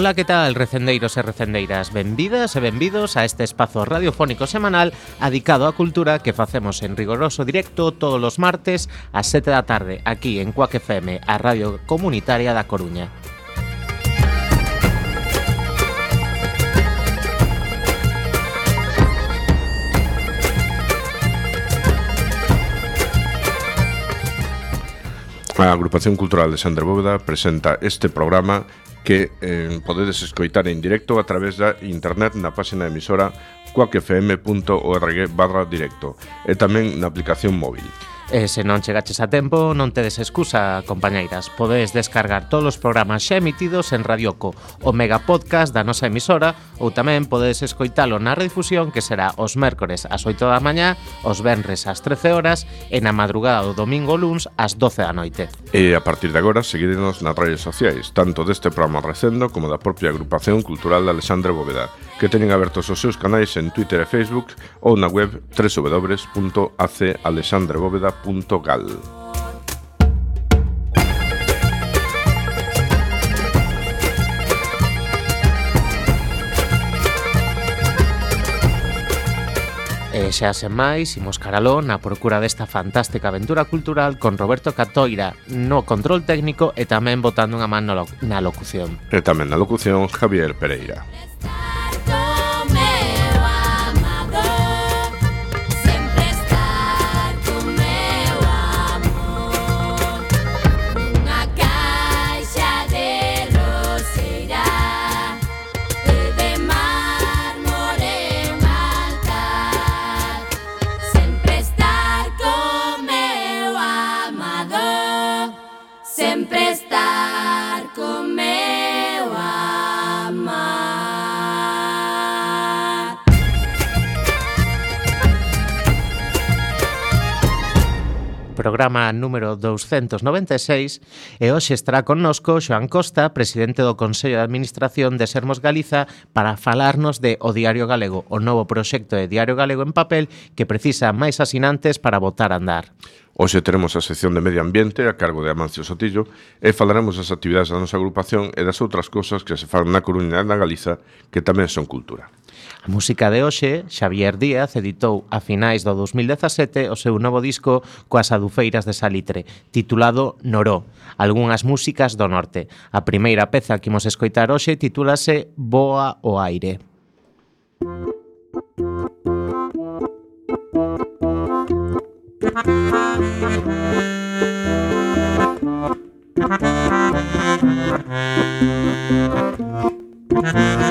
Ola, que tal, recendeiros e recendeiras? Benvidas e benvidos a este espazo radiofónico semanal adicado á cultura que facemos en rigoroso directo todos os martes ás 7 da tarde aquí en Cuac FM, a Radio Comunitaria da Coruña. A Agrupación Cultural de Sandra Bóveda presenta este programa que eh, podedes escoitar en directo a través da internet na páxina emisora coacfm.org barra directo e tamén na aplicación móvil. E se non chegaches a tempo, non tedes excusa, compañeiras. Podedes descargar todos os programas xa emitidos en Radioco, o mega podcast da nosa emisora, ou tamén podedes escoitalo na redifusión que será os mércores ás 8 da mañá, os venres ás 13 horas e na madrugada do domingo luns ás 12 da noite. E a partir de agora, seguidenos nas redes sociais, tanto deste programa recendo como da propia agrupación cultural de Alexandre Bóveda, que teñen abertos os seus canais en Twitter e Facebook ou na web www.acalexandrebóveda.com www.gal. E xa sen máis, imos caraló na procura desta fantástica aventura cultural con Roberto Catoira no control técnico e tamén botando unha man na locución. E tamén na locución Javier Pereira. Let's programa número 296 e hoxe estará connosco Xoan Costa, presidente do Consello de Administración de Sermos Galiza para falarnos de O Diario Galego, o novo proxecto de Diario Galego en papel que precisa máis asinantes para votar a andar. Hoxe teremos a sección de Medio Ambiente a cargo de Amancio Sotillo e falaremos das actividades da nosa agrupación e das outras cousas que se fan na Coruña e na Galiza que tamén son cultura. A música de hoxe, Xavier Díaz editou a finais do 2017 o seu novo disco coas adufeiras de Salitre, titulado Noró, algunhas músicas do norte. A primeira peza que imos escoitar hoxe titúlase Boa o aire. Thank you.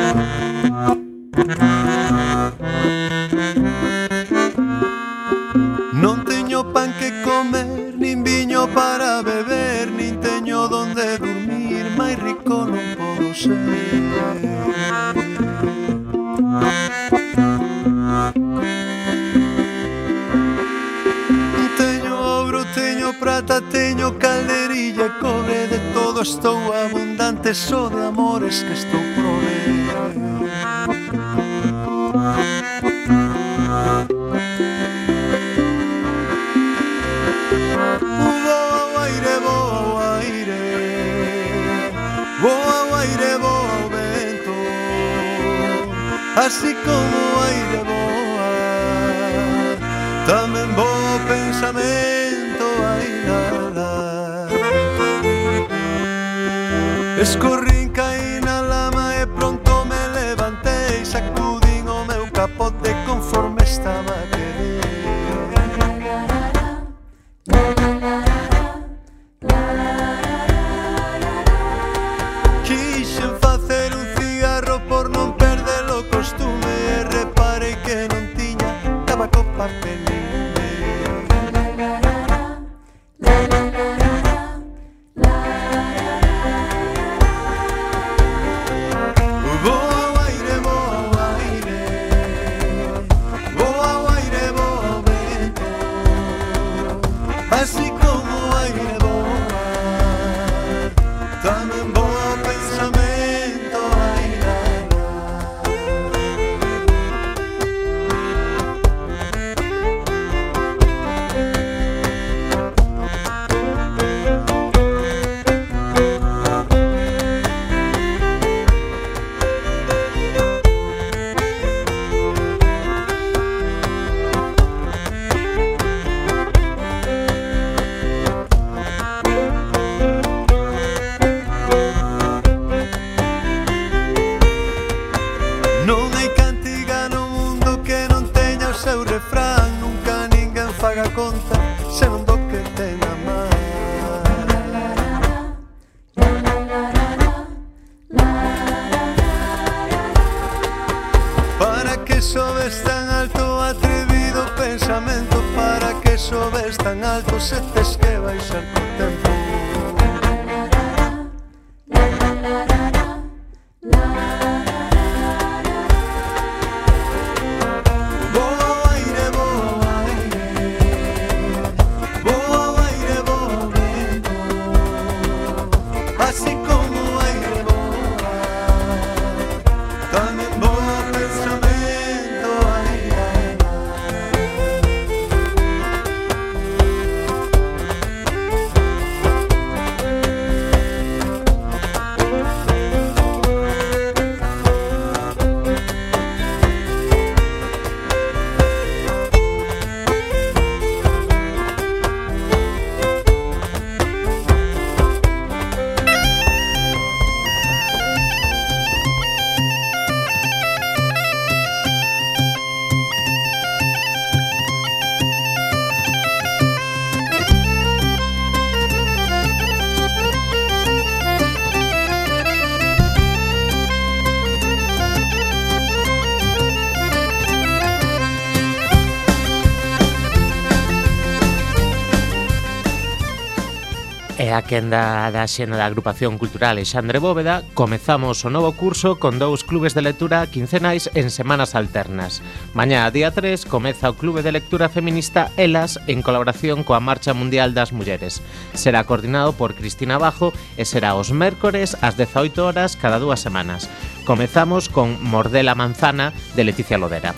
a quenda da xena da agrupación cultural Alexandre Bóveda, comezamos o novo curso con dous clubes de lectura quincenais en semanas alternas. Mañá, día 3, comeza o Clube de Lectura Feminista Elas en colaboración coa Marcha Mundial das Mulleres. Será coordinado por Cristina Bajo e será os mércores ás 18 horas cada dúas semanas. Comezamos con Mordela Manzana de Leticia Lodera.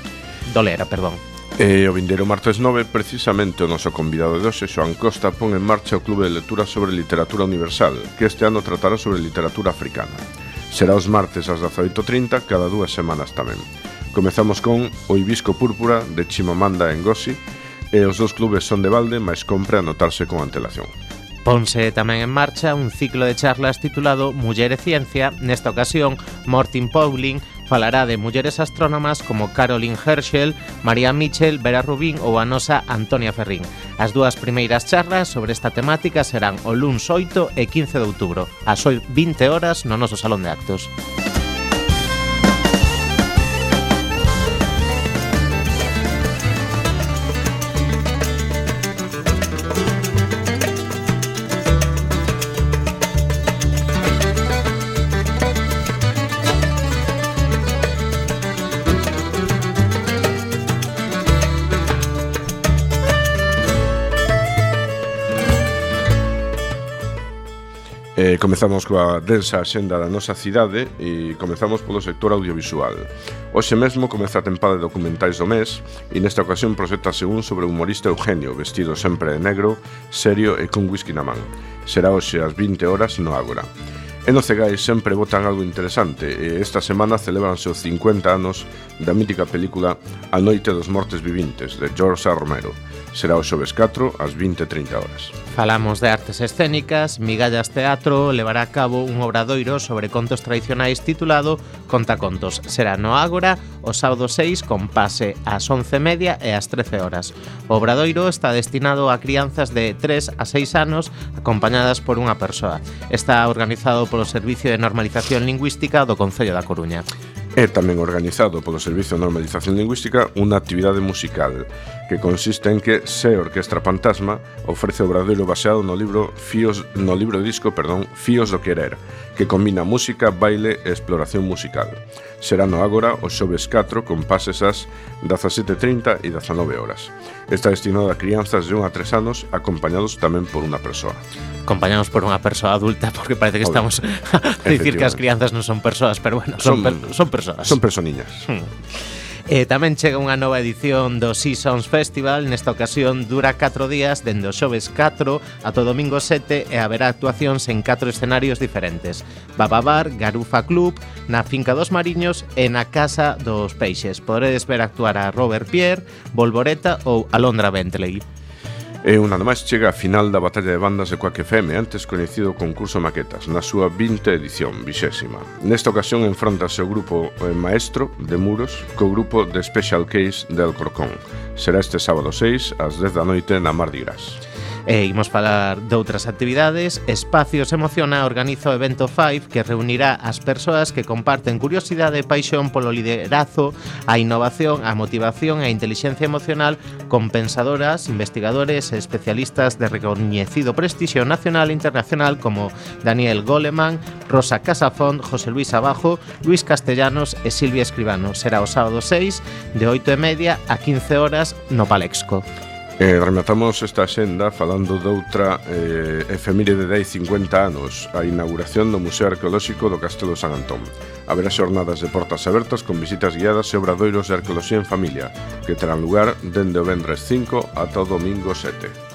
Dolera, perdón. E o vindeiro martes 9, precisamente o noso convidado de hoxe, Xoan Costa, pon en marcha o Clube de Lectura sobre Literatura Universal, que este ano tratará sobre literatura africana. Será os martes ás 18.30, cada dúas semanas tamén. Comezamos con O Hibisco Púrpura, de Chimamanda Ngozi, e os dous clubes son de balde, mas compre anotarse con antelación. Ponse tamén en marcha un ciclo de charlas titulado Muller e Ciencia, nesta ocasión Mortin Pauling falará de mulleres astrónomas como Caroline Herschel, María Mitchell, Vera Rubín ou a nosa Antonia Ferrín. As dúas primeiras charlas sobre esta temática serán o luns 8 e 15 de outubro, ás 20 horas no noso Salón de Actos. Eh, comezamos coa densa xenda da nosa cidade e comezamos polo sector audiovisual. Hoxe mesmo comeza a tempada de documentais do mes e nesta ocasión proxectase un sobre o humorista Eugenio, vestido sempre de negro, serio e con whisky na man. Será hoxe ás 20 horas no Ágora. En Ocegais sempre botan algo interesante e esta semana celebranse os 50 anos da mítica película A Noite dos Mortes Vivintes de George A. Romero será o xoves 4 ás 20.30 horas. Falamos de artes escénicas, Migallas Teatro levará a cabo un obradoiro sobre contos tradicionais titulado Contacontos. Será no Ágora o sábado 6 con pase ás 11.30 e ás 13 horas. O obradoiro está destinado a crianzas de 3 a 6 anos acompañadas por unha persoa. Está organizado polo Servicio de Normalización Lingüística do Concello da Coruña. É tamén organizado polo Servicio de Normalización Lingüística unha actividade musical que consiste en que Se Orquestra Fantasma ofrece o bradeiro baseado no libro Fíos no libro disco, perdón, Fíos do querer, que combina música, baile e exploración musical. Será no Ágora o xoves 4 con pases ás 17:30 e 19 horas. Está destinado a crianzas de 1 a 3 anos acompañados tamén por unha persoa. Acompañados por unha persoa adulta porque parece que estamos a dicir que as crianzas non son persoas, pero bueno, son son, per son persoas. Son personiñas. Hmm. E tamén chega unha nova edición do Seasons Festival. Nesta ocasión dura 4 días Dende o xoves 4 ata o domingo 7 E haberá actuacións en 4 escenarios diferentes. Bababar, Garufa Club Na Finca dos Mariños e na Casa dos Peixes. Podedes ver actuar a Robert Pierre, Volvoreta ou Alondra Bentley. E un ano máis chega a final da Batalla de Bandas de Coaque FM, antes coñecido concurso Maquetas, na súa 20 edición, vixésima. Nesta ocasión enfrontase o grupo eh, Maestro de Muros co grupo de Special Case de Alcorcón. Será este sábado 6 ás 10 da noite na Mardi Gras. E imos falar de outras actividades. Espacios Emociona organiza o evento 5 que reunirá as persoas que comparten curiosidade e paixón polo liderazo, a innovación, a motivación e a inteligencia emocional con pensadoras, investigadores e especialistas de recoñecido prestixio nacional e internacional como Daniel Goleman, Rosa Casafont, José Luis Abajo, Luis Castellanos e Silvia Escribano. Será o sábado 6 de 8 e media a 15 horas no Palexco. Eh, rematamos esta xenda falando doutra eh, efeméride de 50 anos a inauguración do Museo Arqueolóxico do Castelo San Antón. Haberá xornadas de portas abertas con visitas guiadas e obradoiros de arqueoloxía en familia que terán lugar dende o vendres 5 ata o domingo 7.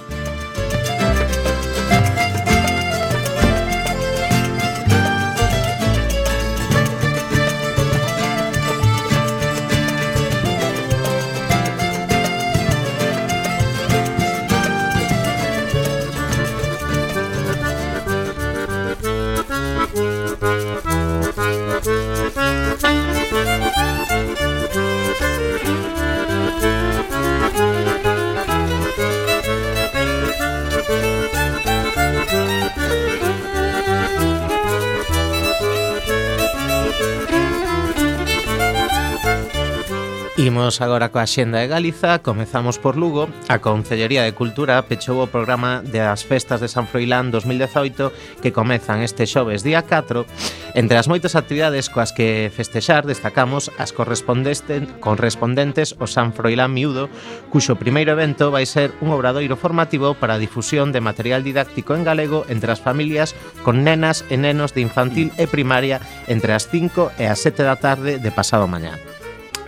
Imos agora coa xenda de Galiza, comezamos por Lugo. A Concellería de Cultura pechou o programa das Festas de San Froilán 2018 que comezan este xoves día 4. Entre as moitas actividades coas que festexar destacamos as correspondentes ao San Froilán Miúdo, cuxo primeiro evento vai ser un obradoiro formativo para a difusión de material didáctico en galego entre as familias con nenas e nenos de infantil e primaria entre as 5 e as 7 da tarde de pasado mañá.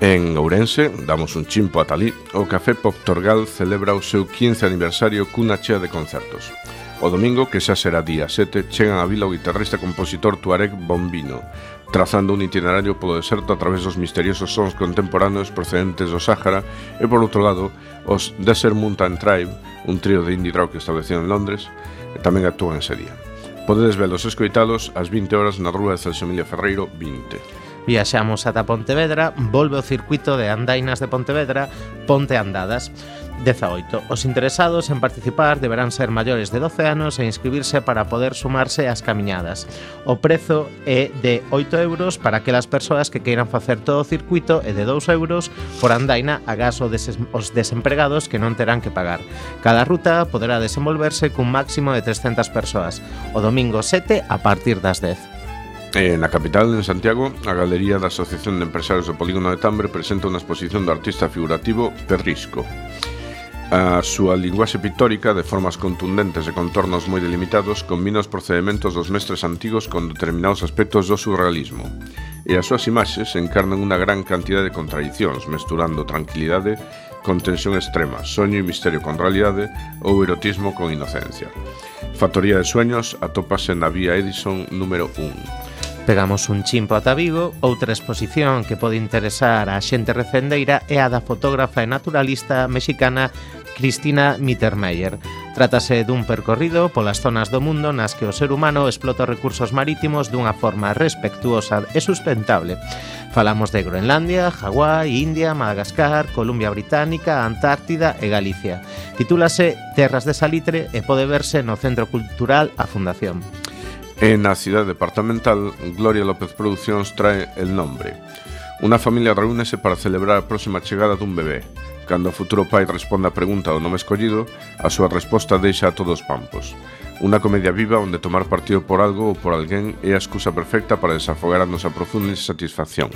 En Ourense, damos un chimpo a Talí, o Café Pop Torgal celebra o seu 15 aniversario cunha chea de concertos. O domingo, que xa será día 7, chegan a vila o guitarrista e compositor Tuareg Bombino, trazando un itinerario polo deserto a través dos misteriosos sons contemporáneos procedentes do Sáhara e, por outro lado, os Desert Mountain Tribe, un trío de indie rock establecido en Londres, e tamén actúan ese día. Podedes velos escoitalos ás 20 horas na rúa de Celso Emilio Ferreiro 20. Viaxamos ata Pontevedra, volve o circuito de andainas de Pontevedra, Ponte Andadas. 18. Os interesados en participar deberán ser maiores de 12 anos e inscribirse para poder sumarse ás camiñadas. O prezo é de 8 euros para aquelas persoas que queiran facer todo o circuito e de 2 euros por andaina a gas os desempregados que non terán que pagar. Cada ruta poderá desenvolverse cun máximo de 300 persoas. O domingo 7 a partir das 10. Eh, na capital, en Santiago, a Galería da Asociación de Empresarios do Polígono de Tambre presenta unha exposición do artista figurativo Perrisco. A súa linguaxe pictórica, de formas contundentes e contornos moi delimitados, combina os procedementos dos mestres antigos con determinados aspectos do surrealismo. E as súas imaxes encarnan unha gran cantidad de contradicións, mesturando tranquilidade con tensión extrema, soño e misterio con realidade ou erotismo con inocencia. Factoría de Sueños atópase na vía Edison número 1. Pegamos un chimpo ata Vigo, outra exposición que pode interesar a xente recendeira é a da fotógrafa e naturalista mexicana Cristina Mittermeier. Trátase dun percorrido polas zonas do mundo nas que o ser humano explota recursos marítimos dunha forma respectuosa e sustentable. Falamos de Groenlandia, Hawái, India, Madagascar, Columbia Británica, Antártida e Galicia. Titúlase Terras de Salitre e pode verse no Centro Cultural A Fundación. E na cidade departamental, Gloria López Producións trae El Nombre. Una familia reúnese para celebrar a próxima chegada dun bebé. Cando o futuro pai responde a pregunta do nome escollido, a súa resposta deixa a todos pampos. Unha comedia viva onde tomar partido por algo ou por alguén é a excusa perfecta para desafogar a nosa profunda insatisfacción,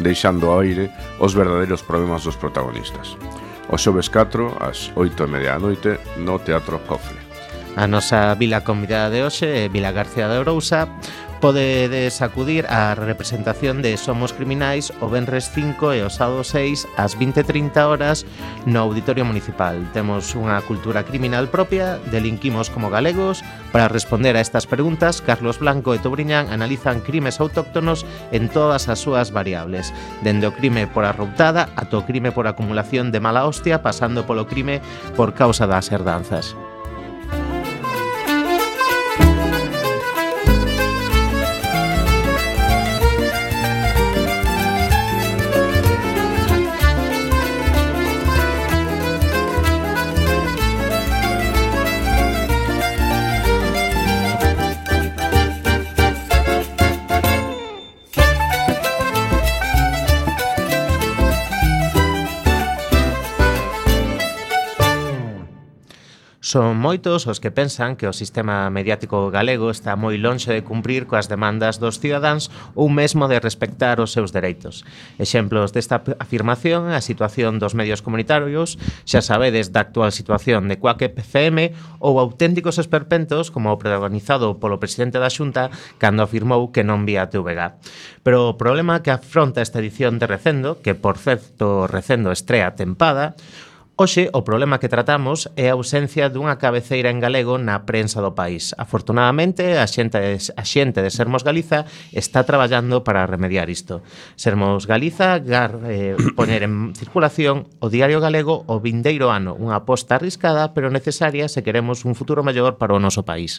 deixando ao aire os verdadeiros problemas dos protagonistas. O xoves 4, ás 8 e media da noite, no Teatro Cofre. A nosa vila convidada de hoxe é Vila García de Ourousa. Podedes acudir á representación de Somos Criminais o Benres 5 e o sábado 6 ás 20.30 horas no Auditorio Municipal. Temos unha cultura criminal propia, delinquimos como galegos. Para responder a estas preguntas, Carlos Blanco e Tobriñán analizan crimes autóctonos en todas as súas variables. Dende o crime por arroutada ato o crime por acumulación de mala hostia, pasando polo crime por causa das herdanzas. Son moitos os que pensan que o sistema mediático galego está moi lonxe de cumprir coas demandas dos cidadáns ou mesmo de respectar os seus dereitos. Exemplos desta afirmación a situación dos medios comunitarios, xa sabedes da actual situación de Quack FM ou auténticos esperpentos como o protagonizado polo presidente da Xunta cando afirmou que non vía TVG. Pero o problema que afronta esta edición de Recendo, que por certo Recendo estrea tempada, Hoxe, o problema que tratamos é a ausencia dunha cabeceira en galego na prensa do país. Afortunadamente, a xente de, a xente de Sermos Galiza está traballando para remediar isto. Sermos Galiza gar, eh, poner en circulación o diario galego o vindeiro ano, unha aposta arriscada pero necesaria se queremos un futuro mellor para o noso país.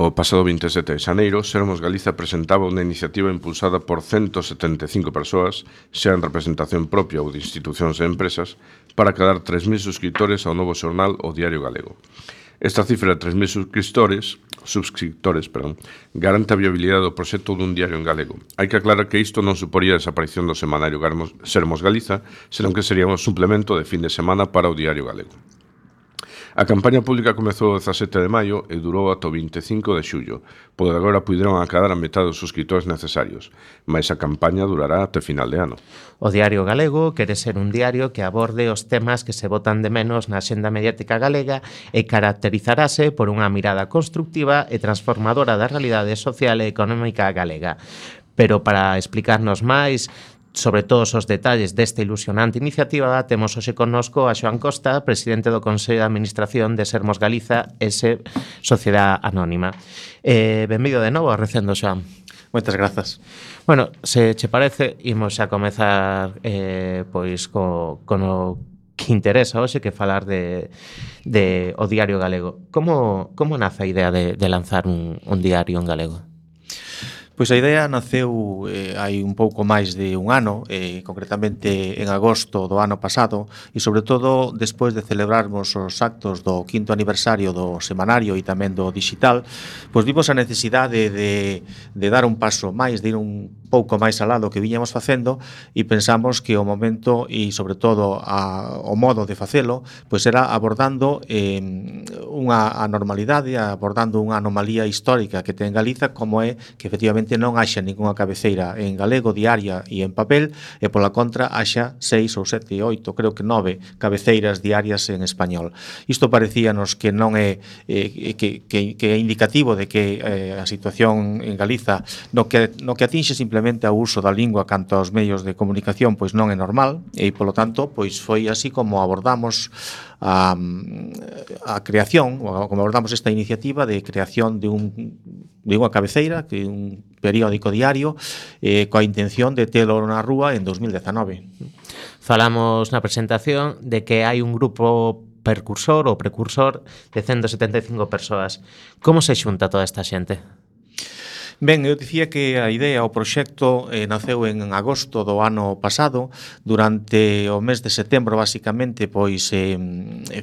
O pasado 27 de xaneiro, Sermos Galiza presentaba unha iniciativa impulsada por 175 persoas, xa en representación propia ou de institucións e empresas, para cadar 3.000 suscriptores ao novo xornal O Diario Galego. Esta cifra de 3.000 suscriptores, subscriptores, perdón, garante a viabilidade do proxecto dun diario en galego. Hai que aclarar que isto non suporía a desaparición do semanario Sermos Galiza, senón que sería un suplemento de fin de semana para o Diario Galego. A campaña pública comezou o 17 de maio e durou ata o 25 de xullo. Por agora puideron acadar a metade dos suscriptores necesarios, mas a campaña durará até final de ano. O Diario Galego quere ser un diario que aborde os temas que se votan de menos na xenda mediática galega e caracterizarase por unha mirada constructiva e transformadora da realidade social e económica galega pero para explicarnos máis sobre todos os detalles desta ilusionante iniciativa temos hoxe connosco a Xoan Costa, presidente do Consello de Administración de Sermos Galiza ese Sociedade Anónima. Eh, benvido de novo a Recendo, Xoan. Moitas grazas. Bueno, se che parece, imos a comezar eh, pois co, con o que interesa hoxe que falar de, de o diario galego. Como, como nace a idea de, de lanzar un, un diario en galego? Pois a idea naceu eh, hai un pouco máis de un ano, eh, concretamente en agosto do ano pasado, e sobre todo despois de celebrarmos os actos do quinto aniversario do semanario e tamén do digital, pois vimos a necesidade de, de dar un paso máis, de ir un pouco máis alá do que viñamos facendo e pensamos que o momento e sobre todo a, o modo de facelo pois era abordando eh, unha anormalidade, abordando unha anomalía histórica que ten Galiza como é que efectivamente actualmente non haxa ningunha cabeceira en galego diaria e en papel e pola contra haxa seis ou sete, oito, creo que nove cabeceiras diarias en español. Isto parecíanos que non é eh, que, que, que é indicativo de que eh, a situación en Galiza no que, no que atinxe simplemente ao uso da lingua canto aos medios de comunicación pois non é normal e polo tanto pois foi así como abordamos a, a creación, como abordamos esta iniciativa de creación de, un, de unha cabeceira, que un periódico diario, eh, coa intención de telo na rúa en 2019. Falamos na presentación de que hai un grupo percursor ou precursor de 175 persoas. Como se xunta toda esta xente? Ben, eu dicía que a idea, o proxecto eh, naceu en agosto do ano pasado, durante o mes de setembro basicamente pois eh,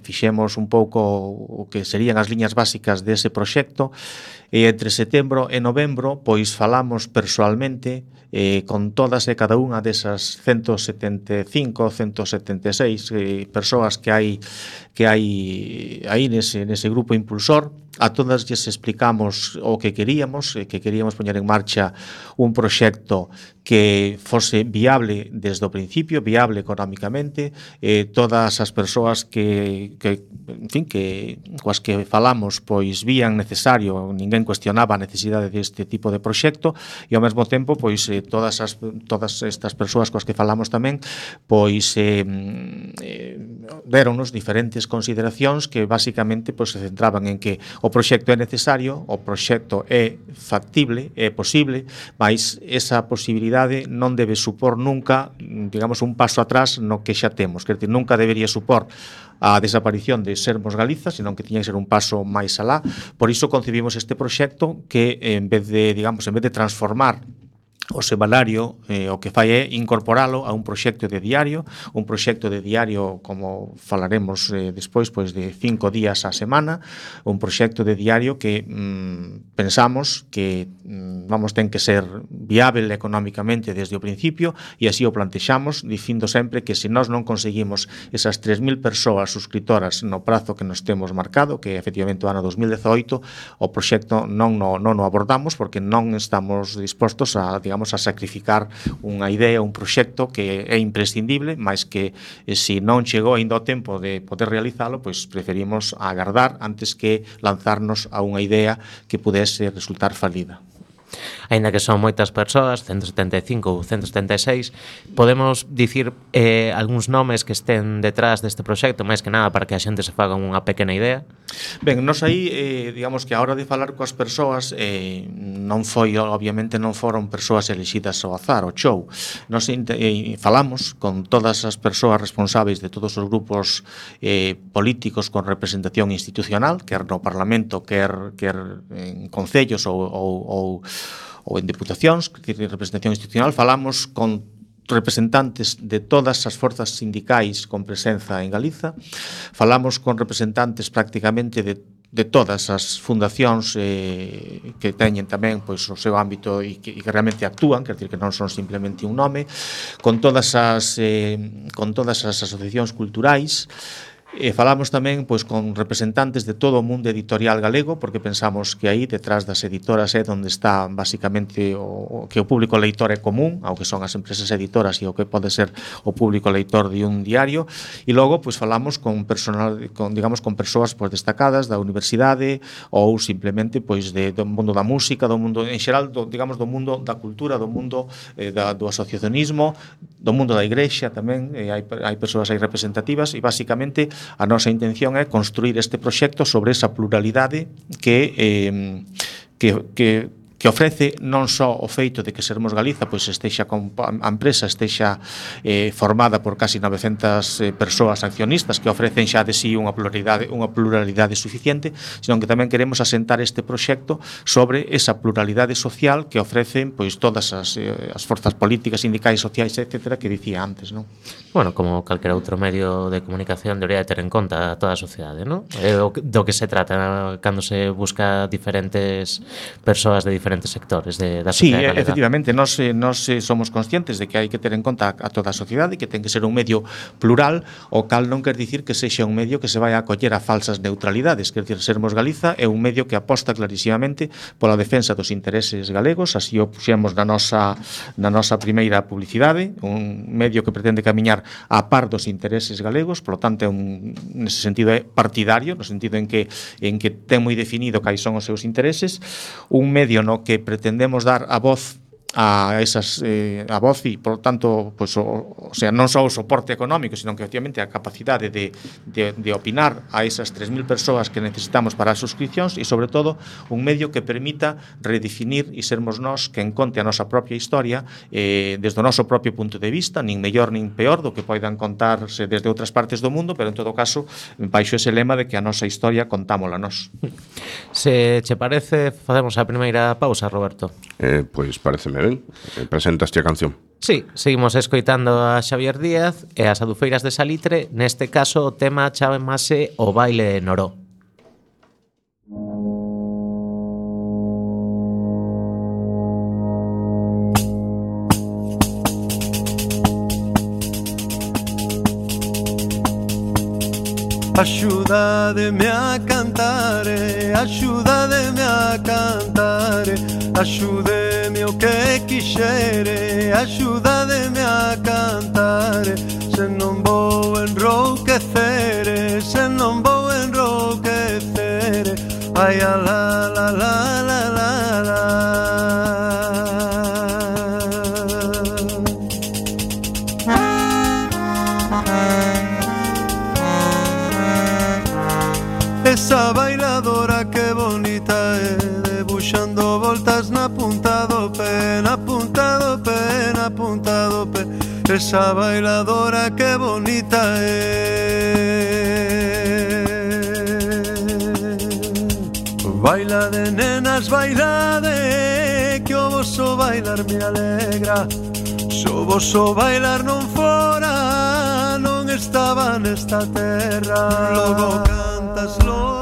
fixemos un pouco o que serían as liñas básicas dese proxecto. E entre setembro e novembro pois falamos persoalmente eh, con todas e cada unha desas 175, 176 eh, persoas que hai que hai aí nese, nese grupo impulsor. A todas lles explicamos o que queríamos, que queríamos poñer en marcha un proxecto que fose viable desde o principio, viable económicamente, eh, todas as persoas que, que en fin, que coas que falamos pois vían necesario, ninguén cuestionaba a necesidade deste tipo de proxecto e ao mesmo tempo pois eh, todas as todas estas persoas coas que falamos tamén pois eh, eh deronnos diferentes consideracións que basicamente pois se centraban en que o proxecto é necesario, o proxecto é factible, é posible, mas esa posibilidade realidade non debe supor nunca, digamos, un paso atrás no que xa temos. Quer dizer, nunca debería supor a desaparición de Sermos Galiza, senón que tiña que ser un paso máis alá. Por iso concibimos este proxecto que en vez de, digamos, en vez de transformar o semanario eh, o que fai é incorporalo a un proxecto de diario, un proxecto de diario como falaremos eh, despois pois de cinco días a semana, un proxecto de diario que mm, pensamos que mm, vamos ten que ser viável económicamente desde o principio e así o plantexamos dicindo sempre que se nós non conseguimos esas 3000 persoas suscritoras no prazo que nos temos marcado, que efectivamente o ano 2018, o proxecto non no, non o abordamos porque non estamos dispostos a digamos, digamos, a sacrificar unha idea, un proxecto que é imprescindible, mas que eh, se non chegou ainda o tempo de poder realizalo, pois preferimos agardar antes que lanzarnos a unha idea que pudese resultar falida aínda que son moitas persoas, 175 ou 176, podemos dicir eh, algúns nomes que estén detrás deste proxecto, máis que nada para que a xente se faga unha pequena idea? Ben, nos aí, eh, digamos que a hora de falar coas persoas, eh, non foi, obviamente non foron persoas elixidas ao azar, ao show. Nos eh, falamos con todas as persoas responsáveis de todos os grupos eh, políticos con representación institucional, quer no Parlamento, quer, quer en concellos ou, ou, ou ou en deputacións, que en representación institucional, falamos con representantes de todas as forzas sindicais con presenza en Galiza, falamos con representantes prácticamente de de todas as fundacións eh, que teñen tamén pois o seu ámbito e que, e que realmente actúan, quer dizer que non son simplemente un nome, con todas as eh, con todas as asociacións culturais, E falamos tamén pois con representantes de todo o mundo editorial galego porque pensamos que aí detrás das editoras é onde está basicamente o, o que o público leitor é común, ao que son as empresas editoras e o que pode ser o público leitor de un diario. E logo pois falamos con personal con digamos con persoas pois destacadas da universidade ou simplemente pois de do mundo da música, do mundo en xeral do, digamos do mundo da cultura, do mundo eh, da, do asociacionismo, do mundo da igrexa tamén, eh, hai hai persoas aí representativas e basicamente A nosa intención é construir este proxecto sobre esa pluralidade que eh, que, que que ofrece non só o feito de que Sermos Galiza pois estexa a empresa estexa eh, formada por casi 900 eh, persoas accionistas que ofrecen xa de si sí unha pluralidade unha pluralidade suficiente, senón que tamén queremos asentar este proxecto sobre esa pluralidade social que ofrecen pois todas as, eh, as forzas políticas, sindicais, sociais, etcétera, que dicía antes, non? Bueno, como calquera outro medio de comunicación debería de ter en conta a toda a sociedade, non? Eh, é do, do que se trata cando se busca diferentes persoas de diferentes diferentes sectores de, da sí, galega. Eh, efectivamente, nós, eh, nós eh, somos conscientes de que hai que ter en conta a toda a sociedade que ten que ser un medio plural, o cal non quer dicir que sexa un medio que se vai a acoller a falsas neutralidades, quer dicir, Sermos Galiza é un medio que aposta clarísimamente pola defensa dos intereses galegos, así o puxemos na nosa, na nosa primeira publicidade, un medio que pretende camiñar a par dos intereses galegos, polo tanto, é un, nese sentido é partidario, no sentido en que en que ten moi definido cais son os seus intereses, un medio no que pretendemos dar a voz a esas eh, a e, por tanto, pues, o, o sea, non só o soporte económico, sino que efectivamente a capacidade de, de, de opinar a esas 3.000 persoas que necesitamos para as suscripcións e, sobre todo, un medio que permita redefinir e sermos nós que enconte a nosa propia historia eh, desde o noso propio punto de vista, nin mellor nin peor do que poidan contarse desde outras partes do mundo, pero en todo caso, baixo ese lema de que a nosa historia contámola nós. Se che parece, facemos a primeira pausa, Roberto. Eh, pois pues, pareceme Eh? ben. Presentaste a canción. Sí, seguimos escoitando a Xavier Díaz e as adufeiras de Salitre, neste caso o tema chamase O baile de Noró. Ayúdame a cantar, ayúdame a cantar, axudeme o oh, que quixere, ayúdame a cantar, se non vou enrouquecer, se non vou enrouquecer, ai a la la la la Esa bailadora que bonita é Debuxando voltas na punta do pé Na punta do pé, na punta do pé Esa bailadora que bonita é Baila de nenas, baila de Que o vosso bailar me alegra. Se o vosso bailar non fora Non estaba nesta terra. Logo cantas, logo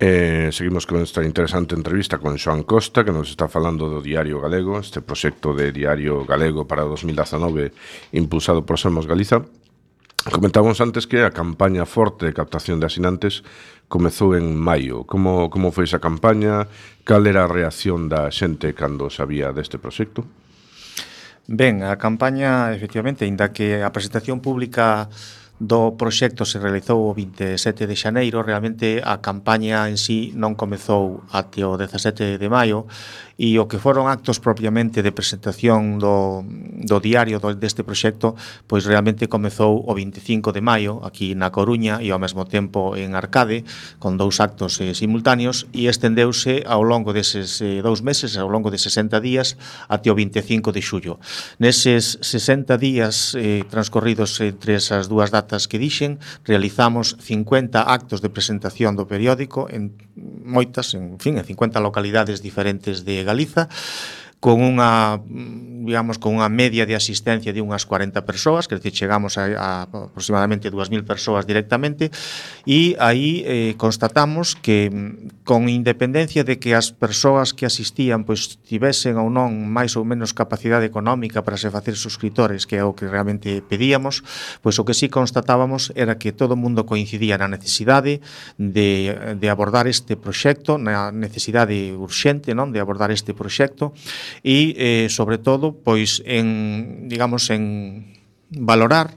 Eh, seguimos con esta interesante entrevista con Xoan Costa que nos está falando do Diario Galego este proxecto de Diario Galego para 2019 impulsado por Somos Galiza Comentábamos antes que a campaña forte de captación de asinantes comezou en maio Como, como foi esa campaña? Cal era a reacción da xente cando sabía deste proxecto? Ben, a campaña, efectivamente, inda que a presentación pública do proxecto se realizou o 27 de xaneiro, realmente a campaña en sí non comezou até o 17 de maio e o que foron actos propiamente de presentación do, do diario do, deste proxecto, pois realmente comezou o 25 de maio aquí na Coruña e ao mesmo tempo en Arcade, con dous actos eh, simultáneos e estendeuse ao longo deses eh, dous meses, ao longo de 60 días até o 25 de xullo. Neses 60 días eh, transcorridos entre esas dúas datas datas que dixen, realizamos 50 actos de presentación do periódico en moitas, en fin, en 50 localidades diferentes de Galiza, con unha digamos con unha media de asistencia de unhas 40 persoas, que decir, chegamos a, a aproximadamente 2000 persoas directamente e aí eh, constatamos que mm, con independencia de que as persoas que asistían pois tivesen ou non máis ou menos capacidade económica para se facer suscriptores, que é o que realmente pedíamos, pois o que sí constatábamos era que todo o mundo coincidía na necesidade de, de abordar este proxecto, na necesidade urxente non de abordar este proxecto e eh, sobre todo pois en digamos en valorar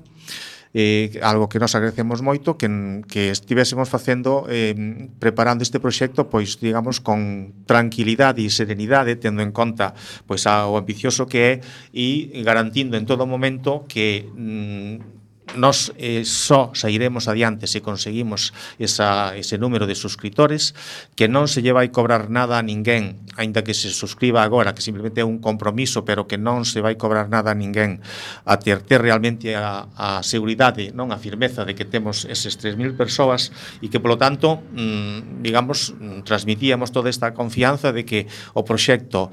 eh, algo que nos agradecemos moito que, que estivésemos facendo eh, preparando este proxecto pois digamos con tranquilidade e serenidade tendo en conta pois ao ambicioso que é e garantindo en todo momento que mm, nos eh, só sairemos adiante se conseguimos esa, ese número de suscriptores que non se lle vai cobrar nada a ninguén aínda que se suscriba agora que simplemente é un compromiso pero que non se vai cobrar nada a ninguén. A ter, ter realmente a, a seguridade non a firmeza de que temos eses 3.000 persoas e que polo tanto mm, digamos mm, transmitíamos toda esta confianza de que o proxecto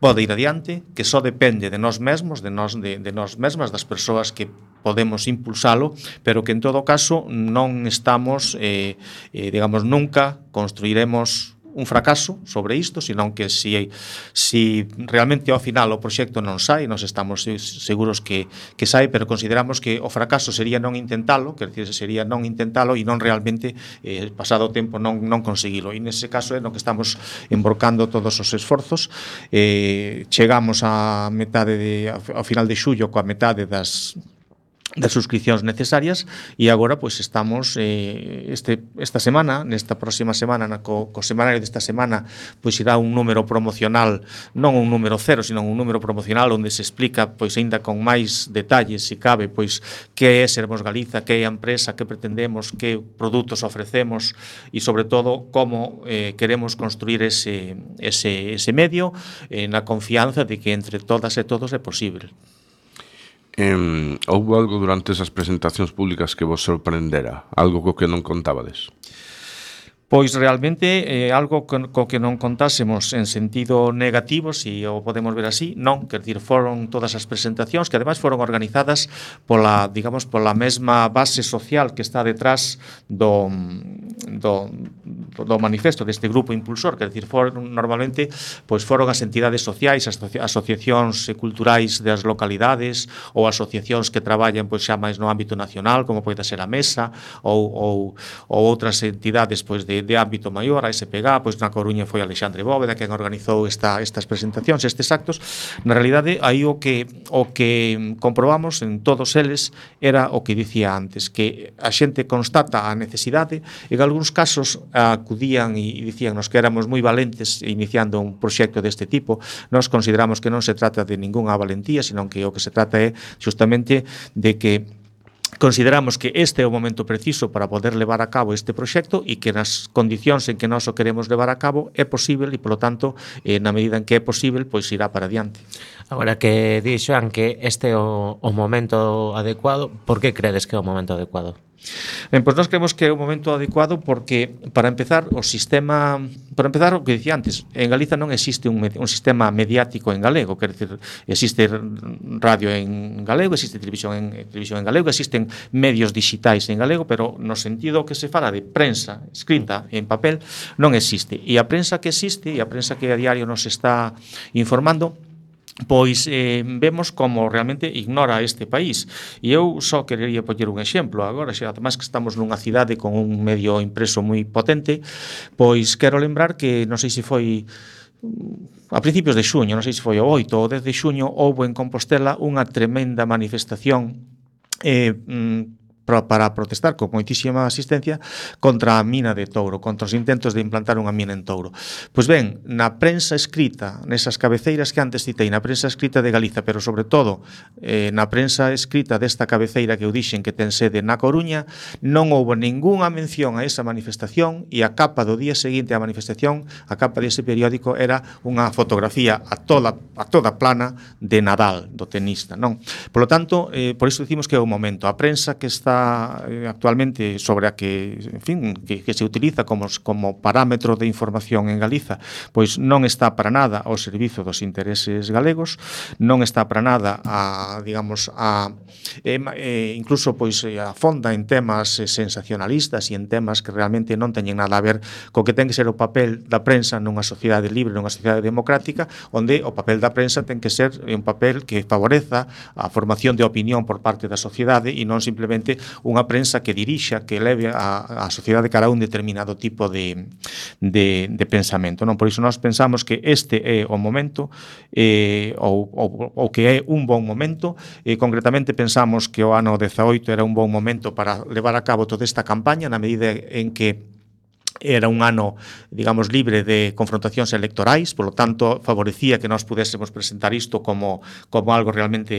pode ir adiante, que só depende de nós mesmos, de nós, de, de nós mesmas, das persoas que podemos impulsalo, pero que en todo caso non estamos, eh, eh, digamos, nunca construiremos un fracaso sobre isto, senón que si, si realmente ao final o proxecto non sai, nos estamos seguros que, que sai, pero consideramos que o fracaso sería non intentalo, que decir, sería non intentalo e non realmente eh, pasado o tempo non, non conseguilo. E nese caso é no que estamos emborcando todos os esforzos. Eh, chegamos a metade de, ao final de xullo coa metade das das suscripcións necesarias e agora pois estamos eh, este, esta semana, nesta próxima semana na co, co semanario desta semana pois irá un número promocional non un número cero, sino un número promocional onde se explica pois aínda con máis detalles se cabe pois que é Sermos Galiza, que é a empresa que pretendemos, que produtos ofrecemos e sobre todo como eh, queremos construir ese, ese, ese medio eh, na confianza de que entre todas e todos é posible. Em, houve algo durante esas presentacións públicas que vos sorprendera? Algo co que non contabades? pois realmente é eh, algo co, co que non contásemos en sentido negativo, se si o podemos ver así, non, quer dir, foron todas as presentacións que ademais foron organizadas pola, digamos, pola mesma base social que está detrás do, do, do manifesto deste grupo impulsor, quer decir, foron normalmente pois foron as entidades sociais, as asociacións culturais das localidades ou asociacións que traballan pois xa máis no ámbito nacional, como pode ser a Mesa ou, ou, ou outras entidades pois de de, ámbito maior, a SPG, pois na Coruña foi Alexandre Bóveda quen organizou esta, estas presentacións, estes actos. Na realidade, aí o que o que comprobamos en todos eles era o que dicía antes, que a xente constata a necesidade e en algúns casos acudían e dicían nos que éramos moi valentes iniciando un proxecto deste tipo. Nos consideramos que non se trata de ningunha valentía, senón que o que se trata é justamente de que consideramos que este é o momento preciso para poder levar a cabo este proxecto e que nas condicións en que nós o queremos levar a cabo é posible e, polo tanto, eh, na medida en que é posible, pois irá para adiante. Agora que di Xoan que este é o, o momento adecuado, por que credes que é o momento adecuado? Ben, pois nós creemos que é o momento adecuado porque para empezar o sistema, para empezar o que dicía antes, en Galiza non existe un, un sistema mediático en galego, quer dizer, existe radio en galego, existe televisión en televisión en galego, existen medios digitais en galego, pero no sentido que se fala de prensa escrita en papel non existe. E a prensa que existe e a prensa que a diario nos está informando pois eh, vemos como realmente ignora este país. E eu só querería poñer un exemplo agora, xa además que estamos nunha cidade con un medio impreso moi potente, pois quero lembrar que non sei se foi mm, a principios de xuño, non sei se foi o 8 ou 10 de xuño, houve en Compostela unha tremenda manifestación eh, mm, para protestar con moitísima asistencia contra a mina de Touro, contra os intentos de implantar unha mina en Touro. Pois ben, na prensa escrita, nesas cabeceiras que antes citei, na prensa escrita de Galiza, pero sobre todo eh, na prensa escrita desta cabeceira que eu dixen que ten sede na Coruña, non houbo ningunha mención a esa manifestación e a capa do día seguinte á manifestación, a capa dese periódico era unha fotografía a toda a toda plana de Nadal, do tenista, non? Por lo tanto, eh, por iso dicimos que é o momento. A prensa que está Eh, actualmente sobre a que, en fin, que, que se utiliza como, como parámetro de información en Galiza, pois non está para nada ao servizo dos intereses galegos, non está para nada a, digamos, a eh, eh, incluso pois a fonda en temas eh, sensacionalistas e en temas que realmente non teñen nada a ver co que ten que ser o papel da prensa nunha sociedade libre, nunha sociedade democrática, onde o papel da prensa ten que ser un papel que favoreza a formación de opinión por parte da sociedade e non simplemente unha prensa que dirixa, que leve a, a sociedade cara a un determinado tipo de, de, de pensamento. Non? Por iso nós pensamos que este é o momento eh, ou, ou, ou que é un bon momento. Eh, concretamente pensamos que o ano 18 era un bon momento para levar a cabo toda esta campaña na medida en que era un ano, digamos, libre de confrontacións electorais, polo tanto, favorecía que nós pudésemos presentar isto como, como algo realmente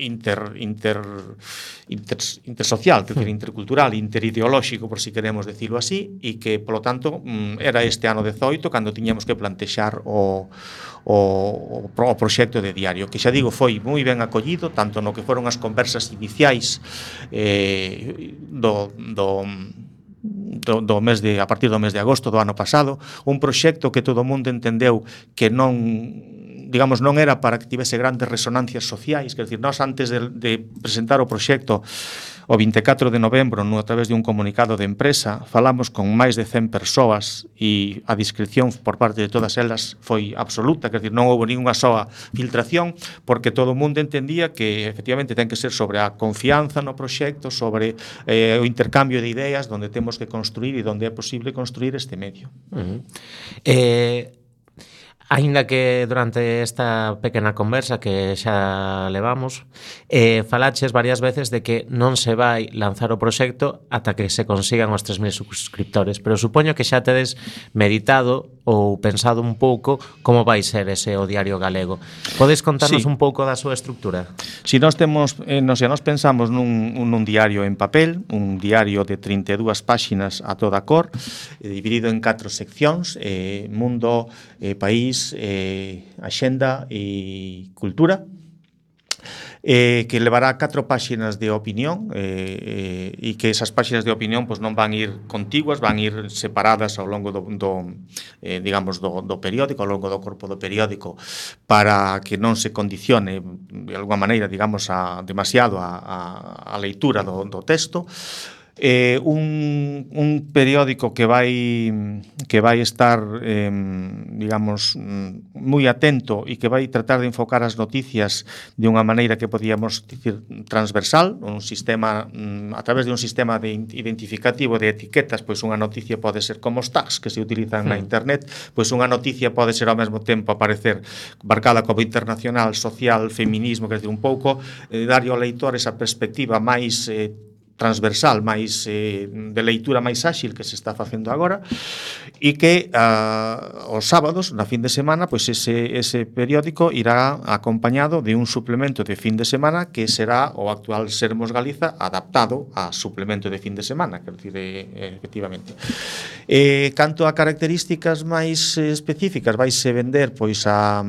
inter, inter, inter, intersocial, quer dizer, hmm. intercultural, interideolóxico, por si queremos decirlo así, e que, polo tanto, mm, era este ano 18 cando tiñamos que plantexar o, o, o proxecto de diario, que xa digo, foi moi ben acollido, tanto no que foron as conversas iniciais eh, do, do do, do mes de, a partir do mes de agosto do ano pasado, un proxecto que todo o mundo entendeu que non digamos, non era para que tivese grandes resonancias sociais, quer dizer, nós antes de, de presentar o proxecto O 24 de novembro, no, a través de un comunicado de empresa, falamos con máis de 100 persoas e a discreción por parte de todas elas foi absoluta, quer dizer, non houve ninguna soa filtración, porque todo o mundo entendía que efectivamente ten que ser sobre a confianza no proxecto, sobre eh, o intercambio de ideas, donde temos que construir e donde é posible construir este medio. Uh -huh. Eh Aínda que durante esta pequena conversa que xa levamos, eh, falaches varias veces de que non se vai lanzar o proxecto ata que se consigan os 3.000 suscriptores, pero supoño que xa tedes meditado ou pensado un pouco como vai ser ese o diario galego. Podes contarnos sí. un pouco da súa estructura? Si nós temos, eh, nos, se nós pensamos nun, nun diario en papel, un diario de 32 páxinas a toda cor, eh, dividido en catro seccións, eh, mundo, eh, país, eh, axenda e cultura eh, que levará catro páxinas de opinión eh, eh, e que esas páxinas de opinión pois, non van ir contiguas, van ir separadas ao longo do, do eh, digamos, do, do periódico, ao longo do corpo do periódico para que non se condicione de alguma maneira, digamos, a, demasiado a, a, a leitura do, do texto eh, un, un periódico que vai que vai estar eh, digamos moi atento e que vai tratar de enfocar as noticias de unha maneira que podíamos dicir transversal, un sistema mm, a través de un sistema de identificativo de etiquetas, pois unha noticia pode ser como os tags que se utilizan na hmm. internet, pois unha noticia pode ser ao mesmo tempo aparecer marcada como internacional, social, feminismo, que decir, un pouco eh, darlle ao leitor esa perspectiva máis eh, transversal máis eh, de leitura máis áxil que se está facendo agora e que ah, os sábados na fin de semana pois ese, ese periódico irá acompañado de un suplemento de fin de semana que será o actual Sermos Galiza adaptado a suplemento de fin de semana quero dicir, eh, efectivamente. Eh, canto a características máis específicas vaise vender pois a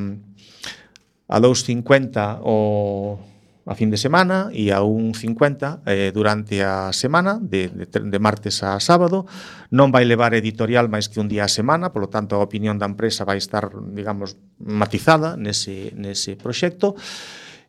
a 2.50 o a fin de semana e a un 50 eh, durante a semana, de, de, de martes a sábado. Non vai levar editorial máis que un día a semana, polo tanto a opinión da empresa vai estar, digamos, matizada nese, nese proxecto.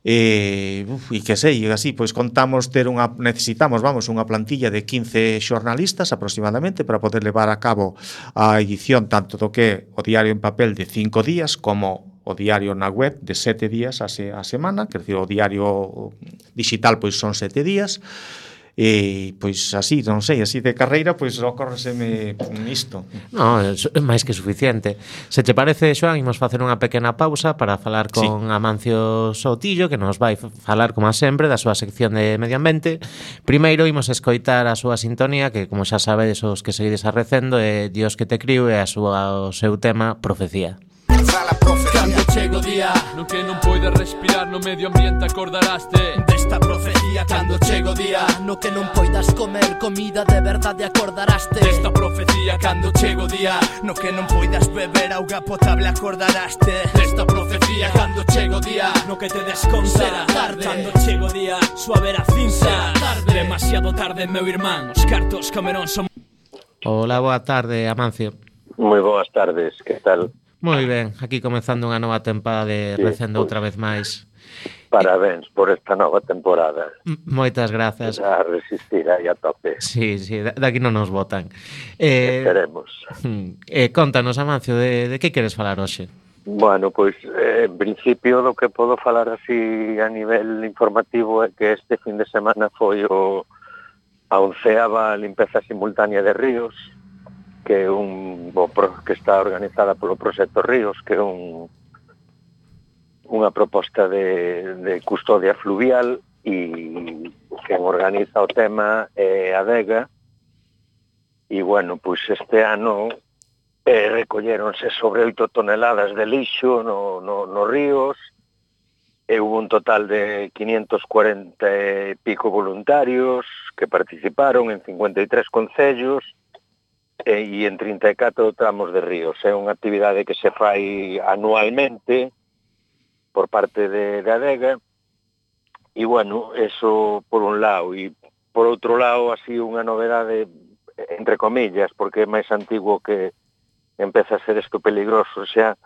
E, uf, e que sei, e así, pois contamos ter unha, necesitamos, vamos, unha plantilla de 15 xornalistas aproximadamente para poder levar a cabo a edición tanto do que o diario en papel de 5 días como o diario na web de sete días a, se, a semana, quer dizer, o diario digital pois son sete días, e pois así, non sei, así de carreira, pois ocórreseme isto. No, é máis que suficiente. Se te parece, Xoan, imos facer unha pequena pausa para falar con sí. Amancio Sotillo, que nos vai falar, como sempre, da súa sección de Medio Ambiente. Primeiro, imos escoitar a súa sintonía, que, como xa sabedes, os que seguides arrecendo, é Dios que te criu e a súa, o seu tema, Profecía. Sala Profecía. Chego día. No que non poides respirar no medio ambiente acordaraste Desta profecía cando chego día. No que non poidas comer comida de verdade acordaraste Desta profecía cando chego día. No que non poidas beber auga potable acordaraste Desta profecía cando chego día. No que te desconta Será tarde. cando chego día. Suave a cinza tarde. Demasiado tarde meu irmán. Os cartos Camerón son Hola, boa tarde, Amancio. Moi boas tardes, que tal? Moi ben, aquí comenzando unha nova tempada de sí, Recendo outra vez máis. Parabéns por esta nova temporada. Moitas grazas. A resistir aí a tope. Sí, sí, daqui non nos votan. Eh, Esperemos. Mm, eh, contanos, Amancio, de, de que queres falar hoxe? Bueno, pois, eh, en principio, do que podo falar así a nivel informativo é que este fin de semana foi o a onceava limpeza simultánea de ríos, que é un que está organizada polo Proxecto Ríos, que é un unha proposta de, de custodia fluvial e quen organiza o tema é a Vega. e bueno, pois este ano eh, recolleronse sobre 8 toneladas de lixo no, no, no ríos e hubo un total de 540 e pico voluntarios que participaron en 53 concellos e, e en 34 tramos de ríos. É unha actividade que se fai anualmente por parte de, de ADEGA e, bueno, eso por un lado. E por outro lado, así unha novedade entre comillas, porque é máis antigo que empeza a ser isto peligroso xa,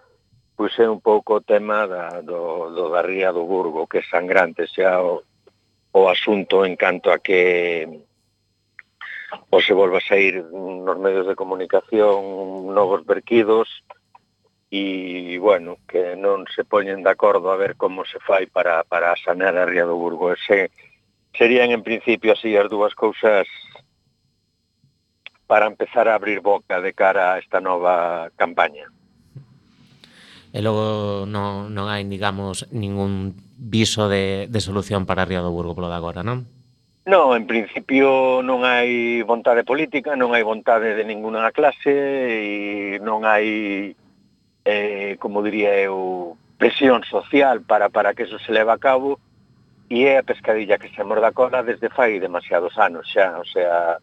pois é un pouco o tema da, do, do da ría do Burgo, que é sangrante xa o, o asunto en canto a que ou se volva a sair nos medios de comunicación novos verquidos e, bueno, que non se poñen de acordo a ver como se fai para, para sanear a Ría do Burgo. Ese, serían, en principio, así as dúas cousas para empezar a abrir boca de cara a esta nova campaña. E logo non, non hai, digamos, ningún viso de, de solución para Ría do Burgo polo de agora, non? Non, en principio non hai vontade política, non hai vontade de ninguna clase e non hai, eh, como diría eu, presión social para, para que eso se leva a cabo. E é a pescadilla que se morda a cola desde fai demasiados anos xa, o sea,